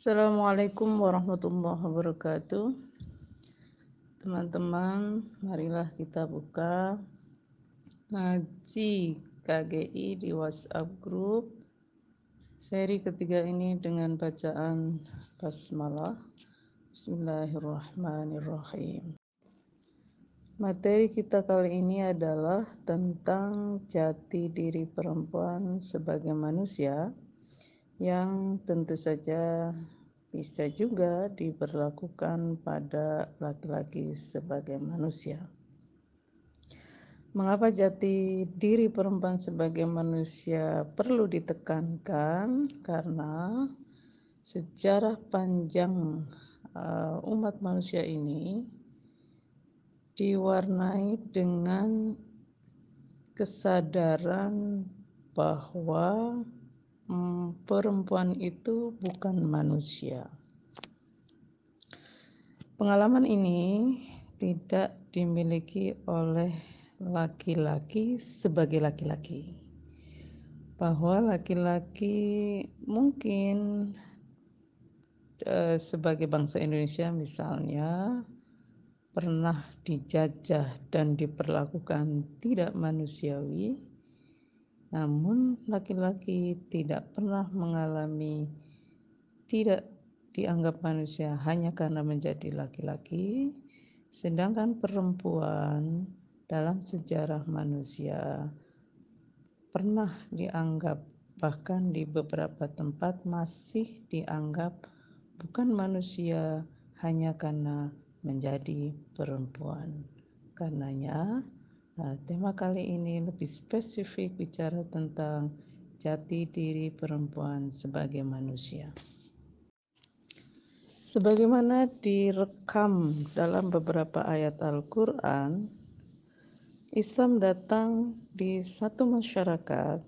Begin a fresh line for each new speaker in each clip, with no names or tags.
Assalamualaikum warahmatullahi wabarakatuh. Teman-teman, marilah kita buka ngaji KGI di WhatsApp Group seri ketiga ini dengan bacaan basmalah. Bismillahirrahmanirrahim. Materi kita kali ini adalah tentang jati diri perempuan sebagai manusia yang tentu saja bisa juga diberlakukan pada laki-laki sebagai manusia. Mengapa jati diri perempuan sebagai manusia perlu ditekankan? Karena sejarah panjang uh, umat manusia ini diwarnai dengan kesadaran bahwa hmm, perempuan itu bukan manusia. Pengalaman ini tidak dimiliki oleh laki-laki sebagai laki-laki. Bahwa laki-laki mungkin eh, sebagai bangsa Indonesia misalnya pernah dijajah dan diperlakukan tidak manusiawi namun laki-laki tidak pernah mengalami tidak dianggap manusia hanya karena menjadi laki-laki, sedangkan perempuan dalam sejarah manusia pernah dianggap bahkan di beberapa tempat masih dianggap bukan manusia hanya karena menjadi perempuan. Karenanya tema kali ini lebih spesifik bicara tentang jati diri perempuan sebagai manusia. Sebagaimana direkam dalam beberapa ayat Al-Quran, Islam datang di satu masyarakat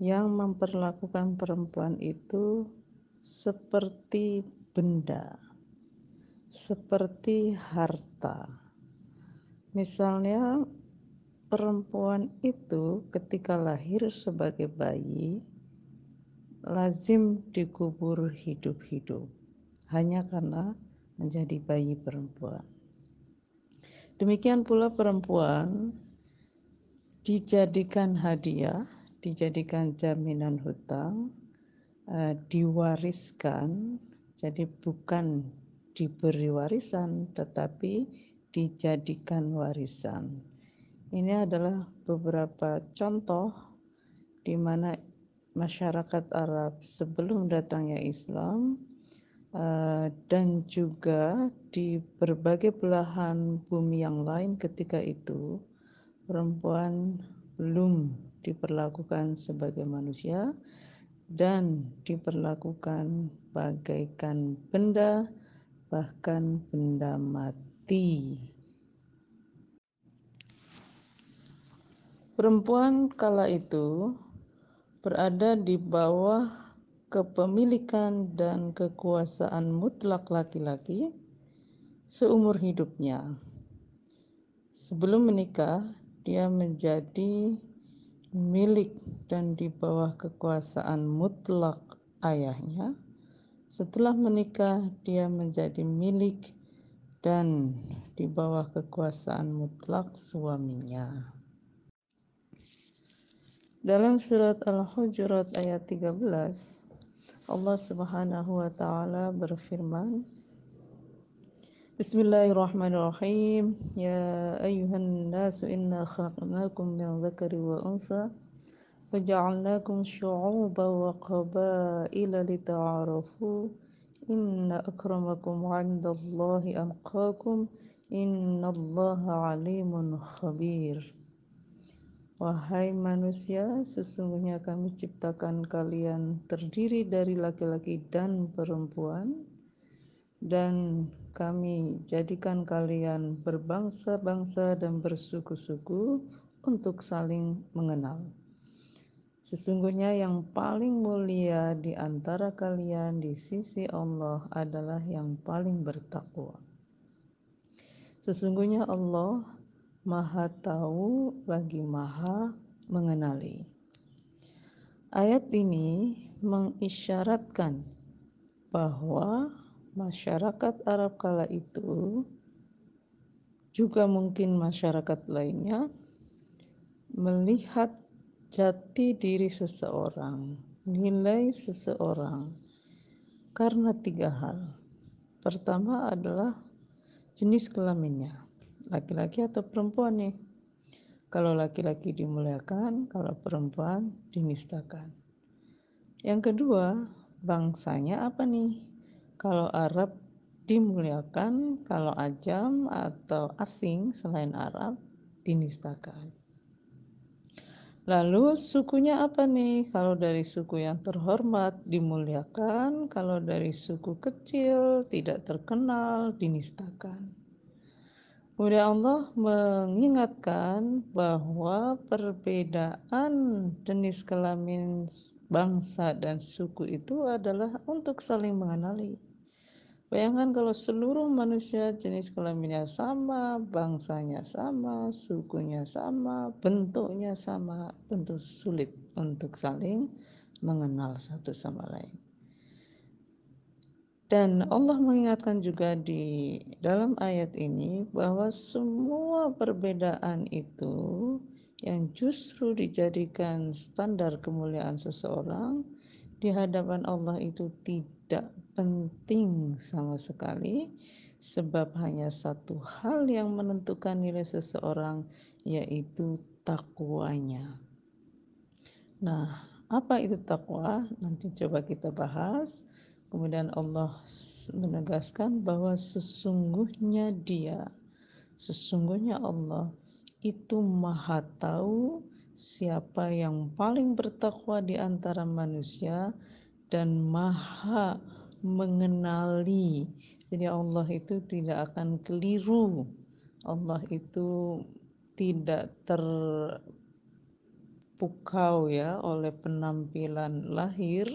yang memperlakukan perempuan itu seperti benda, seperti harta. Misalnya, perempuan itu ketika lahir sebagai bayi lazim dikubur hidup-hidup hanya karena menjadi bayi perempuan. Demikian pula perempuan dijadikan hadiah, dijadikan jaminan hutang, uh, diwariskan, jadi bukan diberi warisan tetapi dijadikan warisan ini adalah beberapa contoh di mana masyarakat Arab sebelum datangnya Islam uh, dan juga di berbagai belahan bumi yang lain ketika itu perempuan belum diperlakukan sebagai manusia dan diperlakukan bagaikan benda bahkan benda mati. Perempuan kala itu berada di bawah kepemilikan dan kekuasaan mutlak laki-laki seumur hidupnya. Sebelum menikah, dia menjadi milik dan di bawah kekuasaan mutlak ayahnya. Setelah menikah, dia menjadi milik dan di bawah kekuasaan mutlak suaminya. Dalam surat Al-Hujurat ayat 13, Allah Subhanahu wa taala berfirman, Bismillahirrahmanirrahim. Ya ayyuhan nasu inna khalaqnakum min dzakari wa unsa وجعلناكم شعوبا وقبائل لتعارفوا إن أكرمكم عند الله أتقاكم إن الله عليم خبير Wahai manusia, sesungguhnya kami ciptakan kalian terdiri dari laki-laki dan perempuan, dan kami jadikan kalian berbangsa-bangsa dan bersuku-suku untuk saling mengenal. Sesungguhnya yang paling mulia di antara kalian di sisi Allah adalah yang paling bertakwa. Sesungguhnya Allah Maha Tahu lagi Maha Mengenali. Ayat ini mengisyaratkan bahwa masyarakat Arab kala itu juga mungkin masyarakat lainnya melihat jati diri seseorang, nilai seseorang karena tiga hal. Pertama adalah jenis kelaminnya, laki-laki atau perempuan nih. Kalau laki-laki dimuliakan, kalau perempuan dinistakan. Yang kedua, bangsanya apa nih? Kalau Arab dimuliakan, kalau ajam atau asing selain Arab dinistakan. Lalu sukunya apa nih? Kalau dari suku yang terhormat dimuliakan, kalau dari suku kecil tidak terkenal dinistakan. Kemudian Allah mengingatkan bahwa perbedaan jenis kelamin bangsa dan suku itu adalah untuk saling mengenali. Bayangkan kalau seluruh manusia jenis kelaminnya sama, bangsanya sama, sukunya sama, bentuknya sama, tentu sulit untuk saling mengenal satu sama lain. Dan Allah mengingatkan juga di dalam ayat ini bahwa semua perbedaan itu yang justru dijadikan standar kemuliaan seseorang di hadapan Allah itu tidak penting sama sekali sebab hanya satu hal yang menentukan nilai seseorang yaitu takwanya. Nah, apa itu takwa? Nanti coba kita bahas. Kemudian Allah menegaskan bahwa sesungguhnya Dia, sesungguhnya Allah itu Maha Tahu siapa yang paling bertakwa di antara manusia dan Maha mengenali. Jadi Allah itu tidak akan keliru. Allah itu tidak terpukau ya oleh penampilan lahir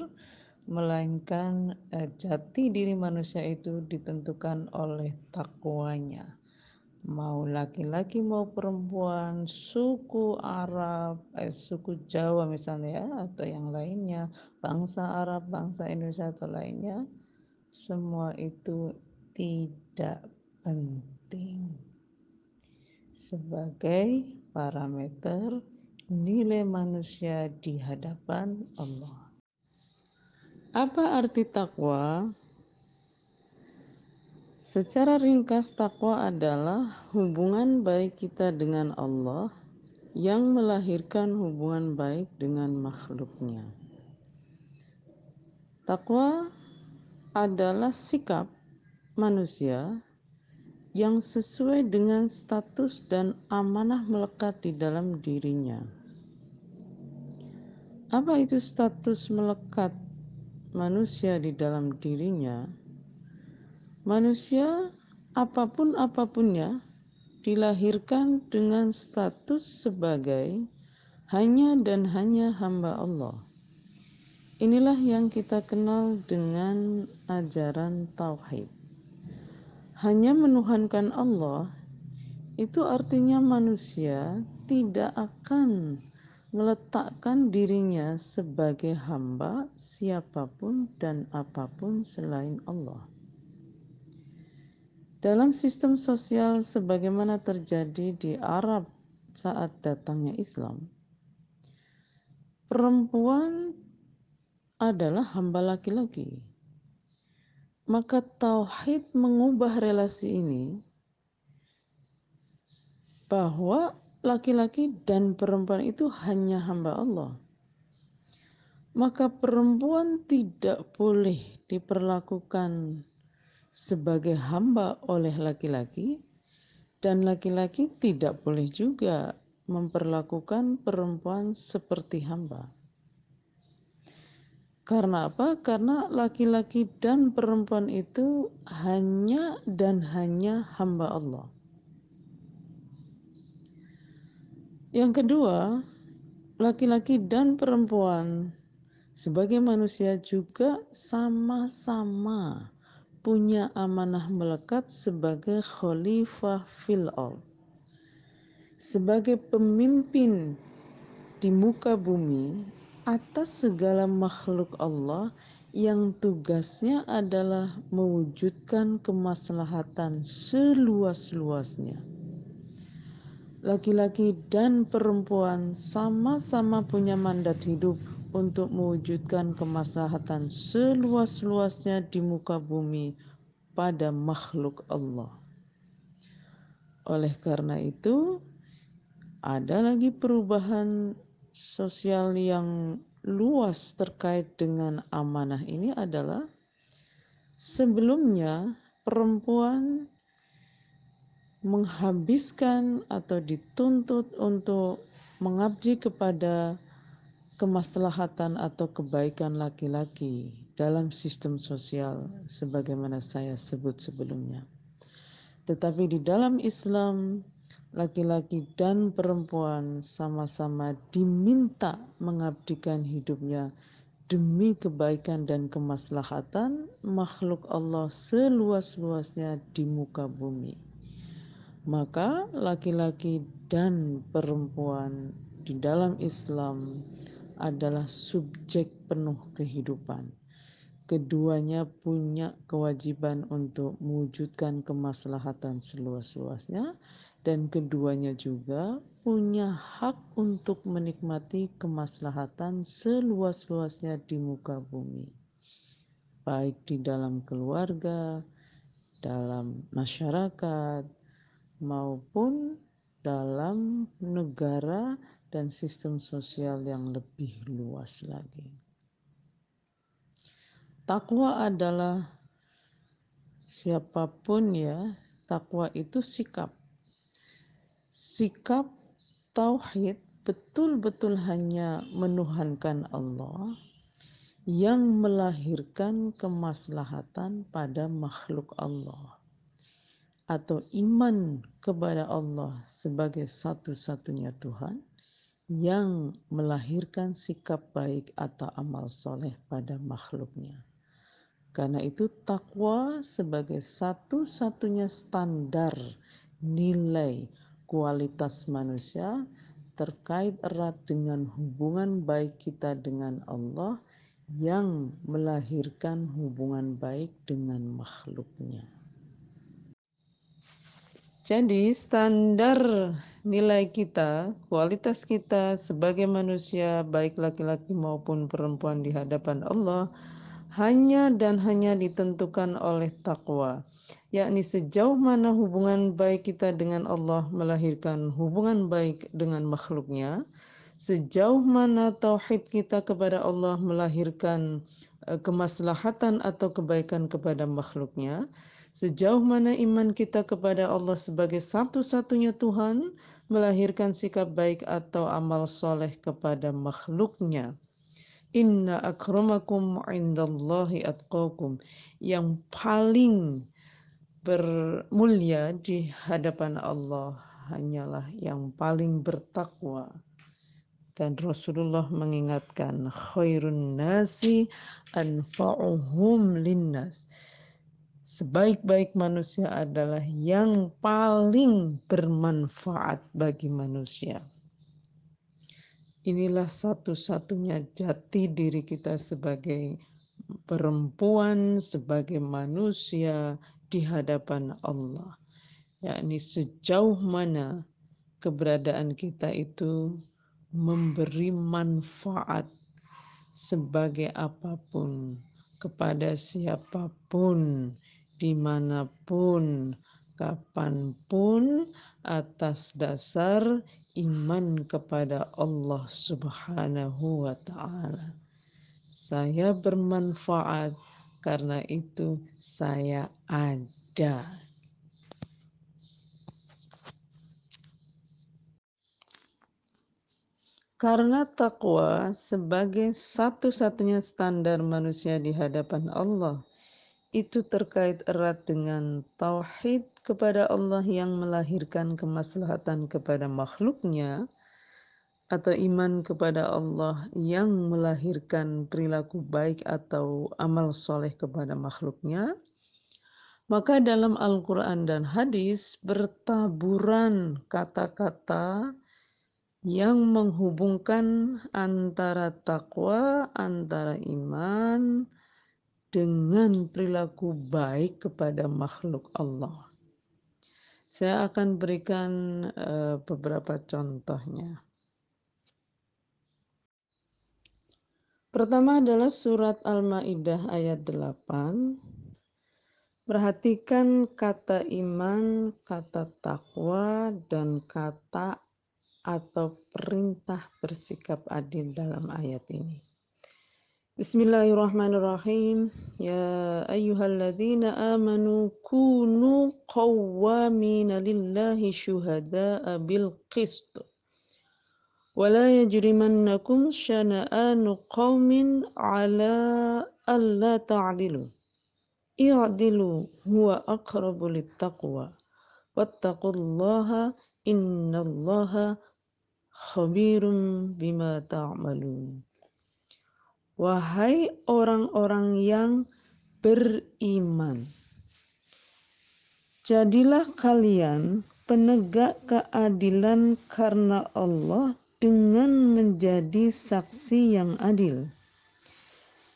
melainkan eh, jati diri manusia itu ditentukan oleh takwanya mau laki-laki mau perempuan suku Arab eh, suku Jawa misalnya ya atau yang lainnya bangsa Arab bangsa Indonesia atau lainnya semua itu tidak penting sebagai parameter nilai manusia di hadapan Allah. Apa arti takwa? Secara ringkas, takwa adalah hubungan baik kita dengan Allah yang melahirkan hubungan baik dengan makhluknya. Takwa adalah sikap manusia yang sesuai dengan status dan amanah melekat di dalam dirinya. Apa itu status melekat manusia di dalam dirinya? Manusia apa pun apapunnya dilahirkan dengan status sebagai hanya dan hanya hamba Allah. Inilah yang kita kenal dengan ajaran tauhid hanya menuhankan Allah, itu artinya manusia tidak akan meletakkan dirinya sebagai hamba siapa pun dan apa pun selain Allah. Dalam sistem sosial sebagaimana terjadi di Arab saat datangnya Islam, perempuan adalah hamba laki-laki maka tauhid mengubah relasi ini bahwa laki-laki dan perempuan itu hanya hamba Allah. Maka perempuan tidak boleh diperlakukan sebagai hamba oleh laki-laki dan laki-laki tidak boleh juga memperlakukan perempuan seperti hamba. Karena apa? Karena laki-laki dan perempuan itu hanya dan hanya hamba Allah. Yang kedua, laki-laki dan perempuan sebagai manusia juga sama-sama punya amanah melekat sebagai khalifah fil sebagai pemimpin di muka bumi atas segala makhluk Allah yang tugasnya adalah mewujudkan kemaslahatan seluas-luasnya. Laki-laki dan perempuan sama-sama punya mandat hidup untuk mewujudkan kemaslahatan seluas-luasnya di muka bumi pada makhluk Allah. Oleh karena itu, ada lagi perubahan sosial yang luas terkait dengan amanah ini adalah sebelumnya perempuan menghabiskan atau dituntut untuk mengabdi kepada kemaslahatan atau kebaikan laki-laki dalam sistem sosial sebagaimana saya sebut sebelumnya. Tetapi di dalam Islam laki-laki dan perempuan sama-sama diminta mengabdikan hidupnya demi kebaikan dan kemaslahatan makhluk Allah seluas-luasnya di muka bumi. Maka laki-laki dan perempuan di dalam Islam adalah subjek penuh kehidupan. Keduanya punya kewajiban untuk mewujudkan kemaslahatan seluas-luasnya dan keduanya juga punya hak untuk menikmati kemaslahatan seluas-luasnya di muka bumi. Baik di dalam keluarga, dalam masyarakat, maupun dalam negara dan sistem sosial yang lebih luas lagi. Takwa adalah siapa pun ya, takwa itu sikap. Sikap tauhid betul-betul hanya menuhankan Allah yang melahirkan kemaslahatan pada makhluk Allah atau iman kepada Allah sebagai satu-satunya Tuhan yang melahirkan sikap baik atau amal soleh pada makhluknya. Karena itu takwa sebagai satu-satunya standar nilai kualitas manusia terkait erat dengan hubungan baik kita dengan Allah yang melahirkan hubungan baik dengan makhluknya. Jadi standar nilai kita, kualitas kita sebagai manusia baik laki-laki maupun perempuan di hadapan Allah hanya dan hanya ditentukan oleh takwa, yakni sejauh mana hubungan baik kita dengan Allah melahirkan hubungan baik dengan makhluknya, sejauh mana tauhid kita kepada Allah melahirkan eh, kemaslahatan atau kebaikan kepada makhluknya, Sejauh mana iman kita kepada Allah sebagai satu-satunya Tuhan melahirkan sikap baik atau amal soleh kepada makhluknya. Inna akramakum indallahi atqakum. Yang paling bermulia di hadapan Allah hanyalah yang paling bertakwa. Dan Rasulullah mengingatkan khairun nasi anfa'uhum linnas sebaik-baik manusia adalah yang paling bermanfaat bagi manusia. Inilah satu-satunya jati diri kita sebagai perempuan, sebagai manusia di hadapan Allah. Yakni sejauh mana keberadaan kita itu memberi manfaat sebagai apa pun kepada siapa pun di mana pun, kapan pun, atas dasar iman kepada Allah Subhanahu wa Ta'ala. Saya bermanfaat karena itu saya ada. Karena takwa sebagai satu-satunya standar manusia di hadapan Allah itu terkait erat dengan tauhid kepada Allah yang melahirkan kemaslahatan kepada makhluknya atau iman kepada Allah yang melahirkan perilaku baik atau amal soleh kepada makhluknya, maka dalam Al-Quran dan hadis bertaburan kata-kata yang menghubungkan antara takwa, antara iman dengan perilaku baik kepada makhluk Allah. Saya akan berikan uh, beberapa contohnya. Pertama adalah surat Al-Maidah ayat 8. Perhatikan kata iman, kata takwa, dan kata atau perintah bersikap adil dalam ayat ini. بسم الله الرحمن الرحيم. يا أيها الذين آمنوا كونوا قوامين لله شهداء بالقسط. ولا يجرمنكم شنآن قوم على ألا تعدلوا. اعدلوا هو أقرب للتقوى. واتقوا الله إن الله خبير بما تعملون. Wahai orang-orang yang beriman, jadilah kalian penegak keadilan karena Allah dengan menjadi saksi yang adil.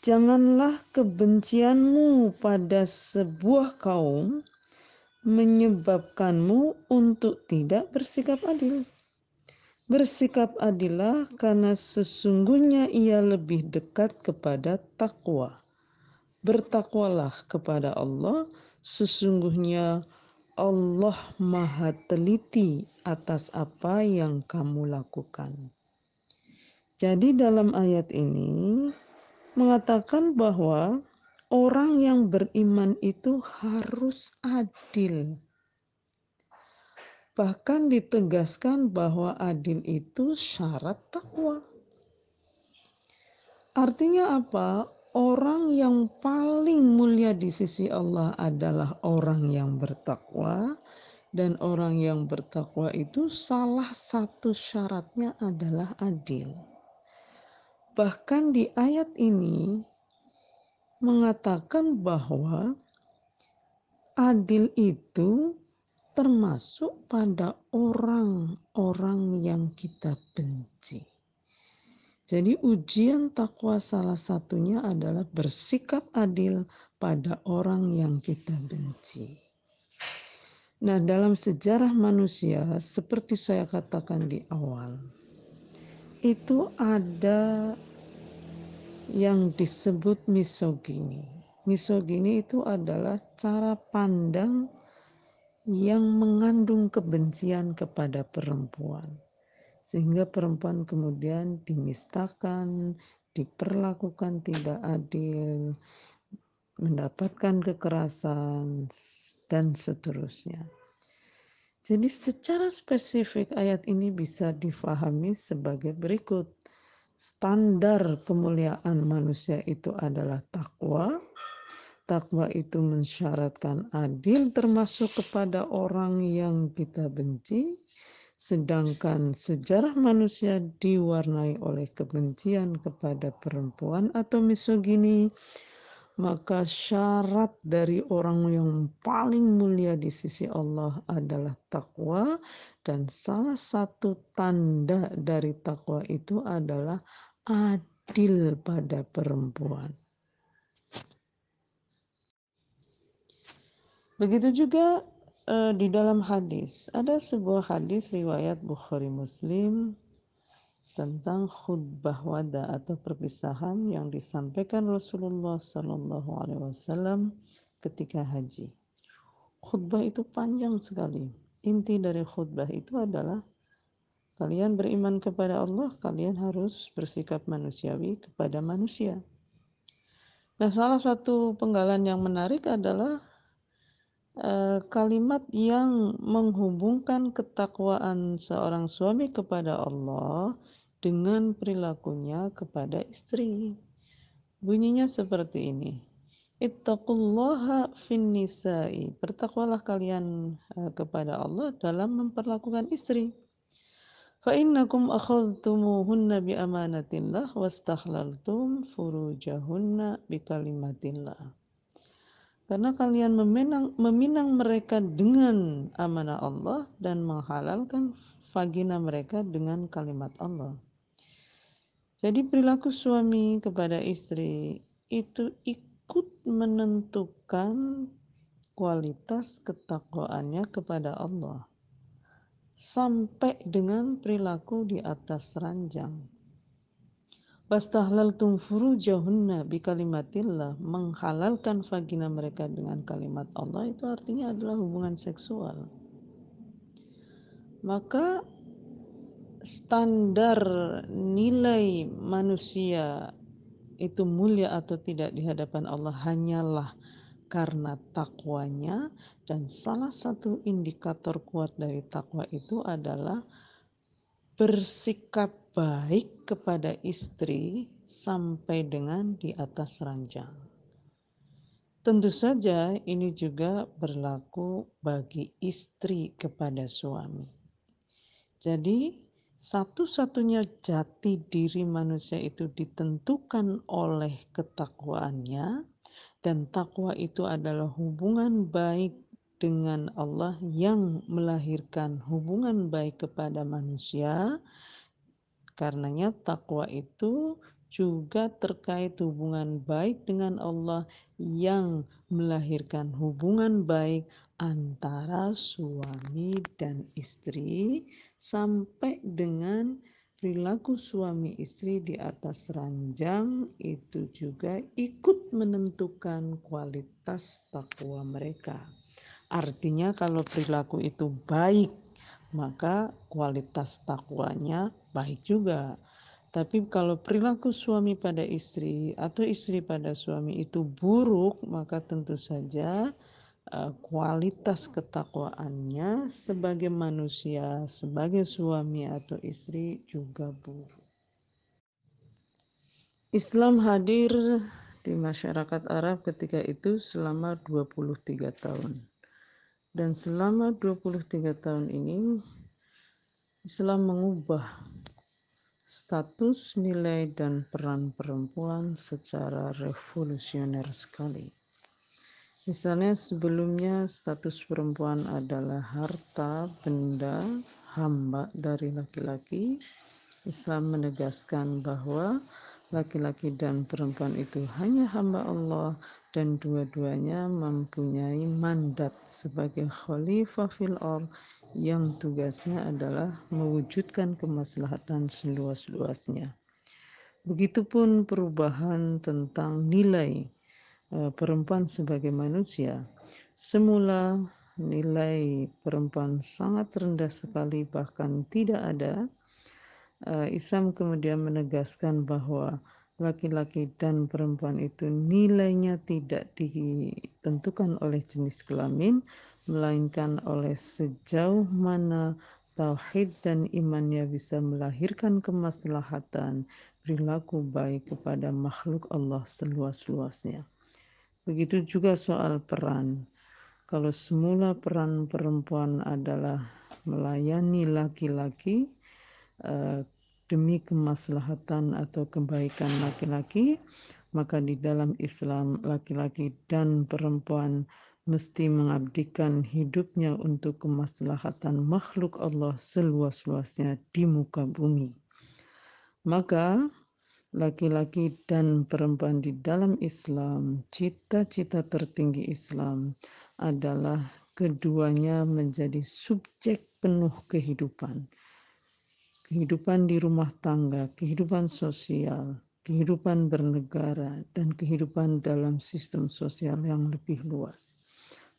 Janganlah kebencianmu pada sebuah kaum menyebabkanmu untuk tidak bersikap adil. Bersikap adillah karena sesungguhnya ia lebih dekat kepada takwa. Bertakwalah kepada Allah, sesungguhnya Allah Maha Teliti atas apa yang kamu lakukan. Jadi, dalam ayat ini mengatakan bahwa orang yang beriman itu harus adil Bahkan ditegaskan bahwa adil itu syarat takwa. Artinya apa? Orang yang paling mulia di sisi Allah adalah orang yang bertakwa dan orang yang bertakwa itu salah satu syaratnya adalah adil. Bahkan di ayat ini mengatakan bahwa adil itu termasuk pada orang-orang yang kita benci. Jadi ujian takwa salah satunya adalah bersikap adil pada orang yang kita benci. Nah, dalam sejarah manusia seperti saya katakan di awal, itu ada yang disebut misogini. Misogini itu adalah cara pandang yang mengandung kebencian kepada perempuan, sehingga perempuan kemudian dinistakan, diperlakukan tidak adil, mendapatkan kekerasan, dan seterusnya. Jadi, secara spesifik, ayat ini bisa difahami sebagai berikut: standar kemuliaan manusia itu adalah takwa, Takwa itu mensyaratkan adil termasuk kepada orang yang kita benci, sedangkan sejarah manusia diwarnai oleh kebencian kepada perempuan atau misogini, maka syarat dari orang yang paling mulia di sisi Allah adalah takwa dan salah satu tanda dari takwa itu adalah adil pada perempuan. Begitu juga uh, di dalam hadis, ada sebuah hadis riwayat Bukhari Muslim tentang khutbah wada atau perpisahan yang disampaikan Rasulullah Shallallahu Alaihi Wasallam ketika haji. Khutbah itu panjang sekali. Inti dari khutbah itu adalah kalian beriman kepada Allah, kalian harus bersikap manusiawi kepada manusia. Nah, salah satu penggalan yang menarik adalah kalimat yang menghubungkan ketakwaan seorang suami kepada Allah dengan perilakunya kepada istri. Bunyinya seperti ini. Ittaqullaha fin nisa'i. Bertakwalah kalian uh, kepada Allah dalam memperlakukan istri. Fa innakum akhadtumuhunna bi amanatillah wastahlaltum furujahunna bi kalimatillah karena kalian meminang, meminang mereka dengan amanah Allah dan menghalalkan vagina mereka dengan kalimat Allah. Jadi perilaku suami kepada istri itu ikut menentukan kualitas ketakwaannya kepada Allah sampai dengan perilaku di atas ranjang. Wastahlaltum furujahunna bi kalimatillah menghalalkan vagina mereka dengan kalimat Allah itu artinya adalah hubungan seksual. Maka standar nilai manusia itu mulia atau tidak di hadapan Allah hanyalah karena takwanya dan salah satu indikator kuat dari takwa itu adalah bersikap baik kepada istri sampai dengan di atas ranjang. Tentu saja ini juga berlaku bagi istri kepada suami. Jadi satu-satunya jati diri manusia itu ditentukan oleh ketakwaannya dan takwa itu adalah hubungan baik dengan Allah yang melahirkan hubungan baik kepada manusia. Karenanya takwa itu juga terkait hubungan baik dengan Allah yang melahirkan hubungan baik antara suami dan istri sampai dengan perilaku suami istri di atas ranjang itu juga ikut menentukan kualitas takwa mereka. Artinya kalau perilaku itu baik, maka kualitas takwanya baik juga. Tapi kalau perilaku suami pada istri atau istri pada suami itu buruk, maka tentu saja uh, kualitas ketakwaannya sebagai manusia, sebagai suami atau istri juga buruk. Islam hadir di masyarakat Arab ketika itu selama 23 tahun. Dan selama 23 tahun ini Islam mengubah status, nilai, dan peran perempuan secara revolusioner sekali. Misalnya sebelumnya status perempuan adalah harta, benda, hamba dari laki-laki. Islam menegaskan bahwa laki-laki dan perempuan itu hanya hamba Allah dan dua-duanya mempunyai mandat sebagai khalifah fil yang tugasnya adalah mewujudkan kemaslahatan seluas-luasnya. Begitupun perubahan tentang nilai uh, perempuan sebagai manusia. Semula nilai perempuan sangat rendah sekali bahkan tidak ada. Uh, Islam kemudian menegaskan bahwa laki-laki dan perempuan itu nilainya tidak ditentukan oleh jenis kelamin melainkan oleh sejauh mana tauhid dan imannya bisa melahirkan kemaslahatan perilaku baik kepada makhluk Allah seluas-luasnya. Begitu juga soal peran. Kalau semula peran perempuan adalah melayani laki-laki uh, demi kemaslahatan atau kebaikan laki-laki, maka di dalam Islam laki-laki dan perempuan mesti mengabdikan hidupnya untuk kemaslahatan makhluk Allah seluas-luasnya di muka bumi. Maka laki-laki dan perempuan di dalam Islam, cita-cita tertinggi Islam adalah keduanya menjadi subjek penuh kehidupan. Kehidupan di rumah tangga, kehidupan sosial, kehidupan bernegara, dan kehidupan dalam sistem sosial yang lebih luas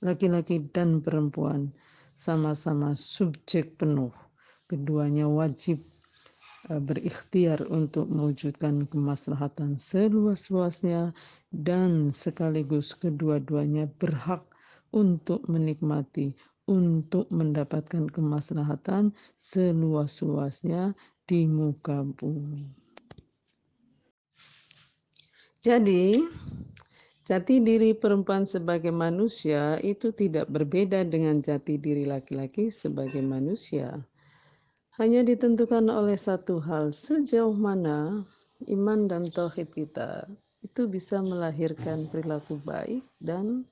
laki-laki dan perempuan sama-sama subjek penuh. Keduanya wajib uh, berikhtiar untuk mewujudkan kemaslahatan seluas-luasnya dan sekaligus kedua-duanya berhak untuk menikmati untuk mendapatkan kemaslahatan seluas-luasnya di muka bumi. Jadi, Jati diri perempuan sebagai manusia itu tidak berbeda dengan jati diri laki-laki sebagai manusia. Hanya ditentukan oleh satu hal, sejauh mana iman dan tauhid kita itu bisa melahirkan perilaku baik dan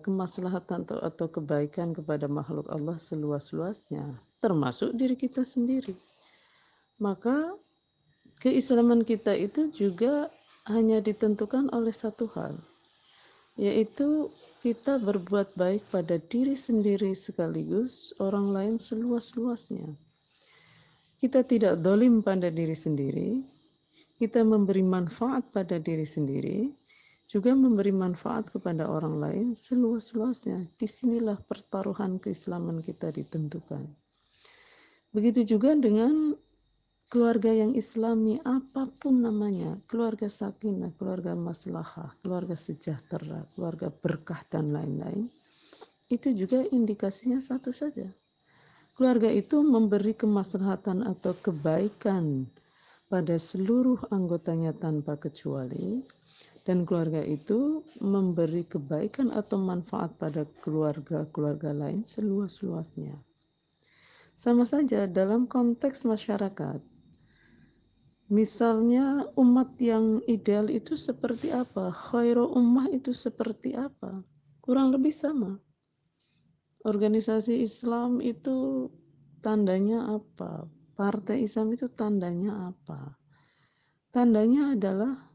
kemaslahatan atau, atau kebaikan kepada makhluk Allah seluas-luasnya. termasuk diri kita sendiri. Maka keislaman kita itu juga hanya ditentukan oleh satu hal, yaitu kita berbuat baik pada diri sendiri sekaligus orang lain seluas-luasnya. Kita tidak dolim pada diri sendiri, kita memberi manfaat pada diri sendiri, juga memberi manfaat kepada orang lain seluas-luasnya. Di sinilah pertaruhan keislaman kita ditentukan. Begitu juga dengan keluarga yang islami apa pun namanya, keluarga sakinah, keluarga maslahah, keluarga sejahtera, keluarga berkah dan lain-lain, itu juga indikasinya satu saja. Keluarga itu memberi kemaslahatan atau kebaikan pada seluruh anggotanya tanpa kecuali dan keluarga itu memberi kebaikan atau manfaat pada keluarga-keluarga lain seluas-luasnya. Sama saja dalam konteks masyarakat. Misalnya umat yang ideal itu seperti apa? Khairu ummah itu seperti apa? Kurang lebih sama. Organisasi Islam itu tandanya apa? Partai Islam itu tandanya apa? Tandanya adalah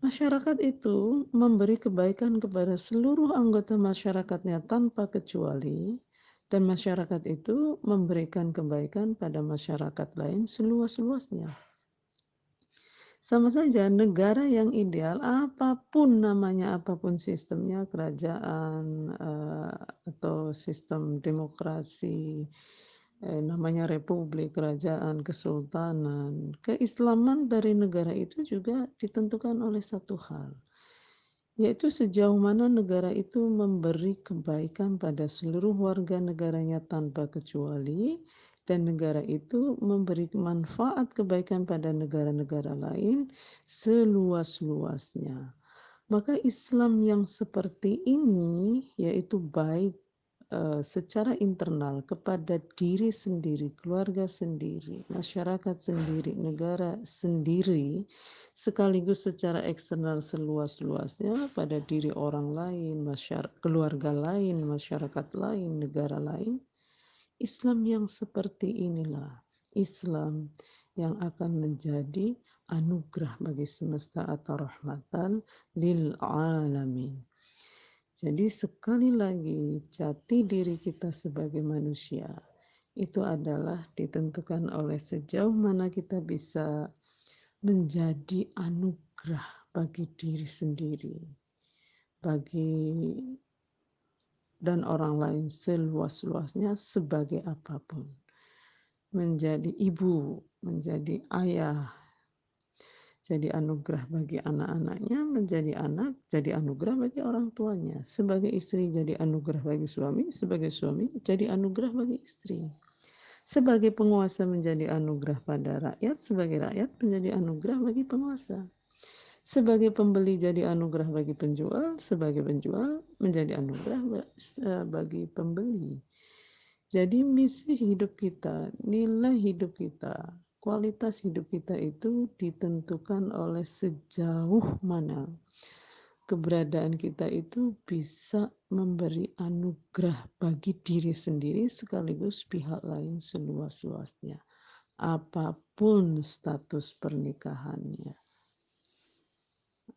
masyarakat itu memberi kebaikan kepada seluruh anggota masyarakatnya tanpa kecuali dan masyarakat itu memberikan kebaikan pada masyarakat lain seluas-luasnya. Sama saja negara yang ideal apa pun namanya, apa pun sistemnya, kerajaan uh, atau sistem demokrasi, eh, namanya republik, kerajaan, kesultanan, keislaman dari negara itu juga ditentukan oleh satu hal, yaitu sejauh mana negara itu memberi kebaikan pada seluruh warga negaranya tanpa kecuali dan negara itu memberi manfaat kebaikan pada negara-negara lain seluas-luasnya. Maka Islam yang seperti ini yaitu baik uh, secara internal kepada diri sendiri, keluarga sendiri, masyarakat sendiri, negara sendiri, sekaligus secara eksternal seluas-luasnya pada diri orang lain, masyarakat, keluarga lain, masyarakat lain, negara lain. Islam yang seperti inilah Islam yang akan menjadi anugerah bagi semesta atau rahmatan lil alamin. Jadi sekali lagi jati diri kita sebagai manusia itu adalah ditentukan oleh sejauh mana kita bisa menjadi anugerah bagi diri sendiri, bagi dan orang lain seluas-luasnya sebagai apa pun. Menjadi ibu, menjadi ayah, jadi anugerah bagi anak-anaknya, menjadi anak, jadi anugerah bagi orang tuanya. Sebagai istri jadi anugerah bagi suami, sebagai suami jadi anugerah bagi istri. Sebagai penguasa menjadi anugerah pada rakyat, sebagai rakyat menjadi anugerah bagi penguasa. Sebagai pembeli jadi anugerah bagi penjual, sebagai penjual menjadi anugerah eh, bagi pembeli. Jadi misi hidup kita, nilai hidup kita, kualitas hidup kita itu ditentukan oleh sejauh mana keberadaan kita itu bisa memberi anugerah bagi diri sendiri sekaligus pihak lain seluas-luasnya. Apa pun status pernikahannya.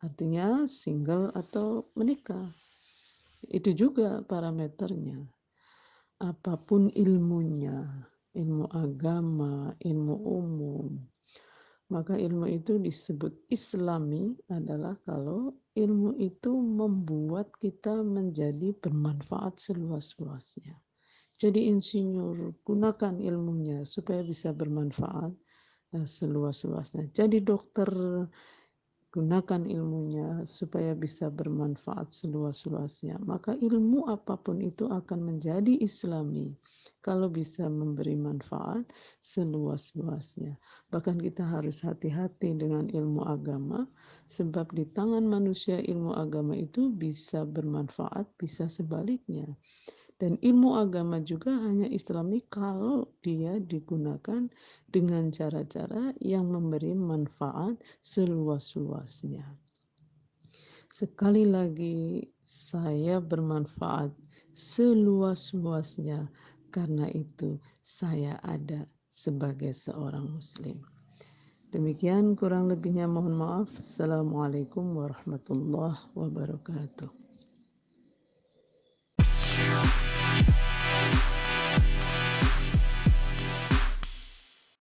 Artinya single atau menikah. Itu juga parameternya. Apa pun ilmunya, ilmu agama, ilmu umum. Maka ilmu itu disebut islami adalah kalau ilmu itu membuat kita menjadi bermanfaat seluas-luasnya. Jadi insinyur, gunakan ilmunya supaya bisa bermanfaat eh, seluas-luasnya. Jadi dokter, gunakan ilmunya supaya bisa bermanfaat seluas-luasnya. Maka ilmu apa pun itu akan menjadi islami kalau bisa memberi manfaat seluas-luasnya. Bahkan kita harus hati-hati dengan ilmu agama, sebab di tangan manusia ilmu agama itu bisa bermanfaat, bisa sebaliknya. Dan ilmu agama juga hanya islami kalau dia digunakan dengan cara-cara yang memberi manfaat seluas-luasnya. Sekali lagi, saya bermanfaat seluas-luasnya Karena itu, saya ada sebagai seorang Muslim. Demikian kurang lebihnya mohon maaf. Assalamualaikum warahmatullahi wabarakatuh.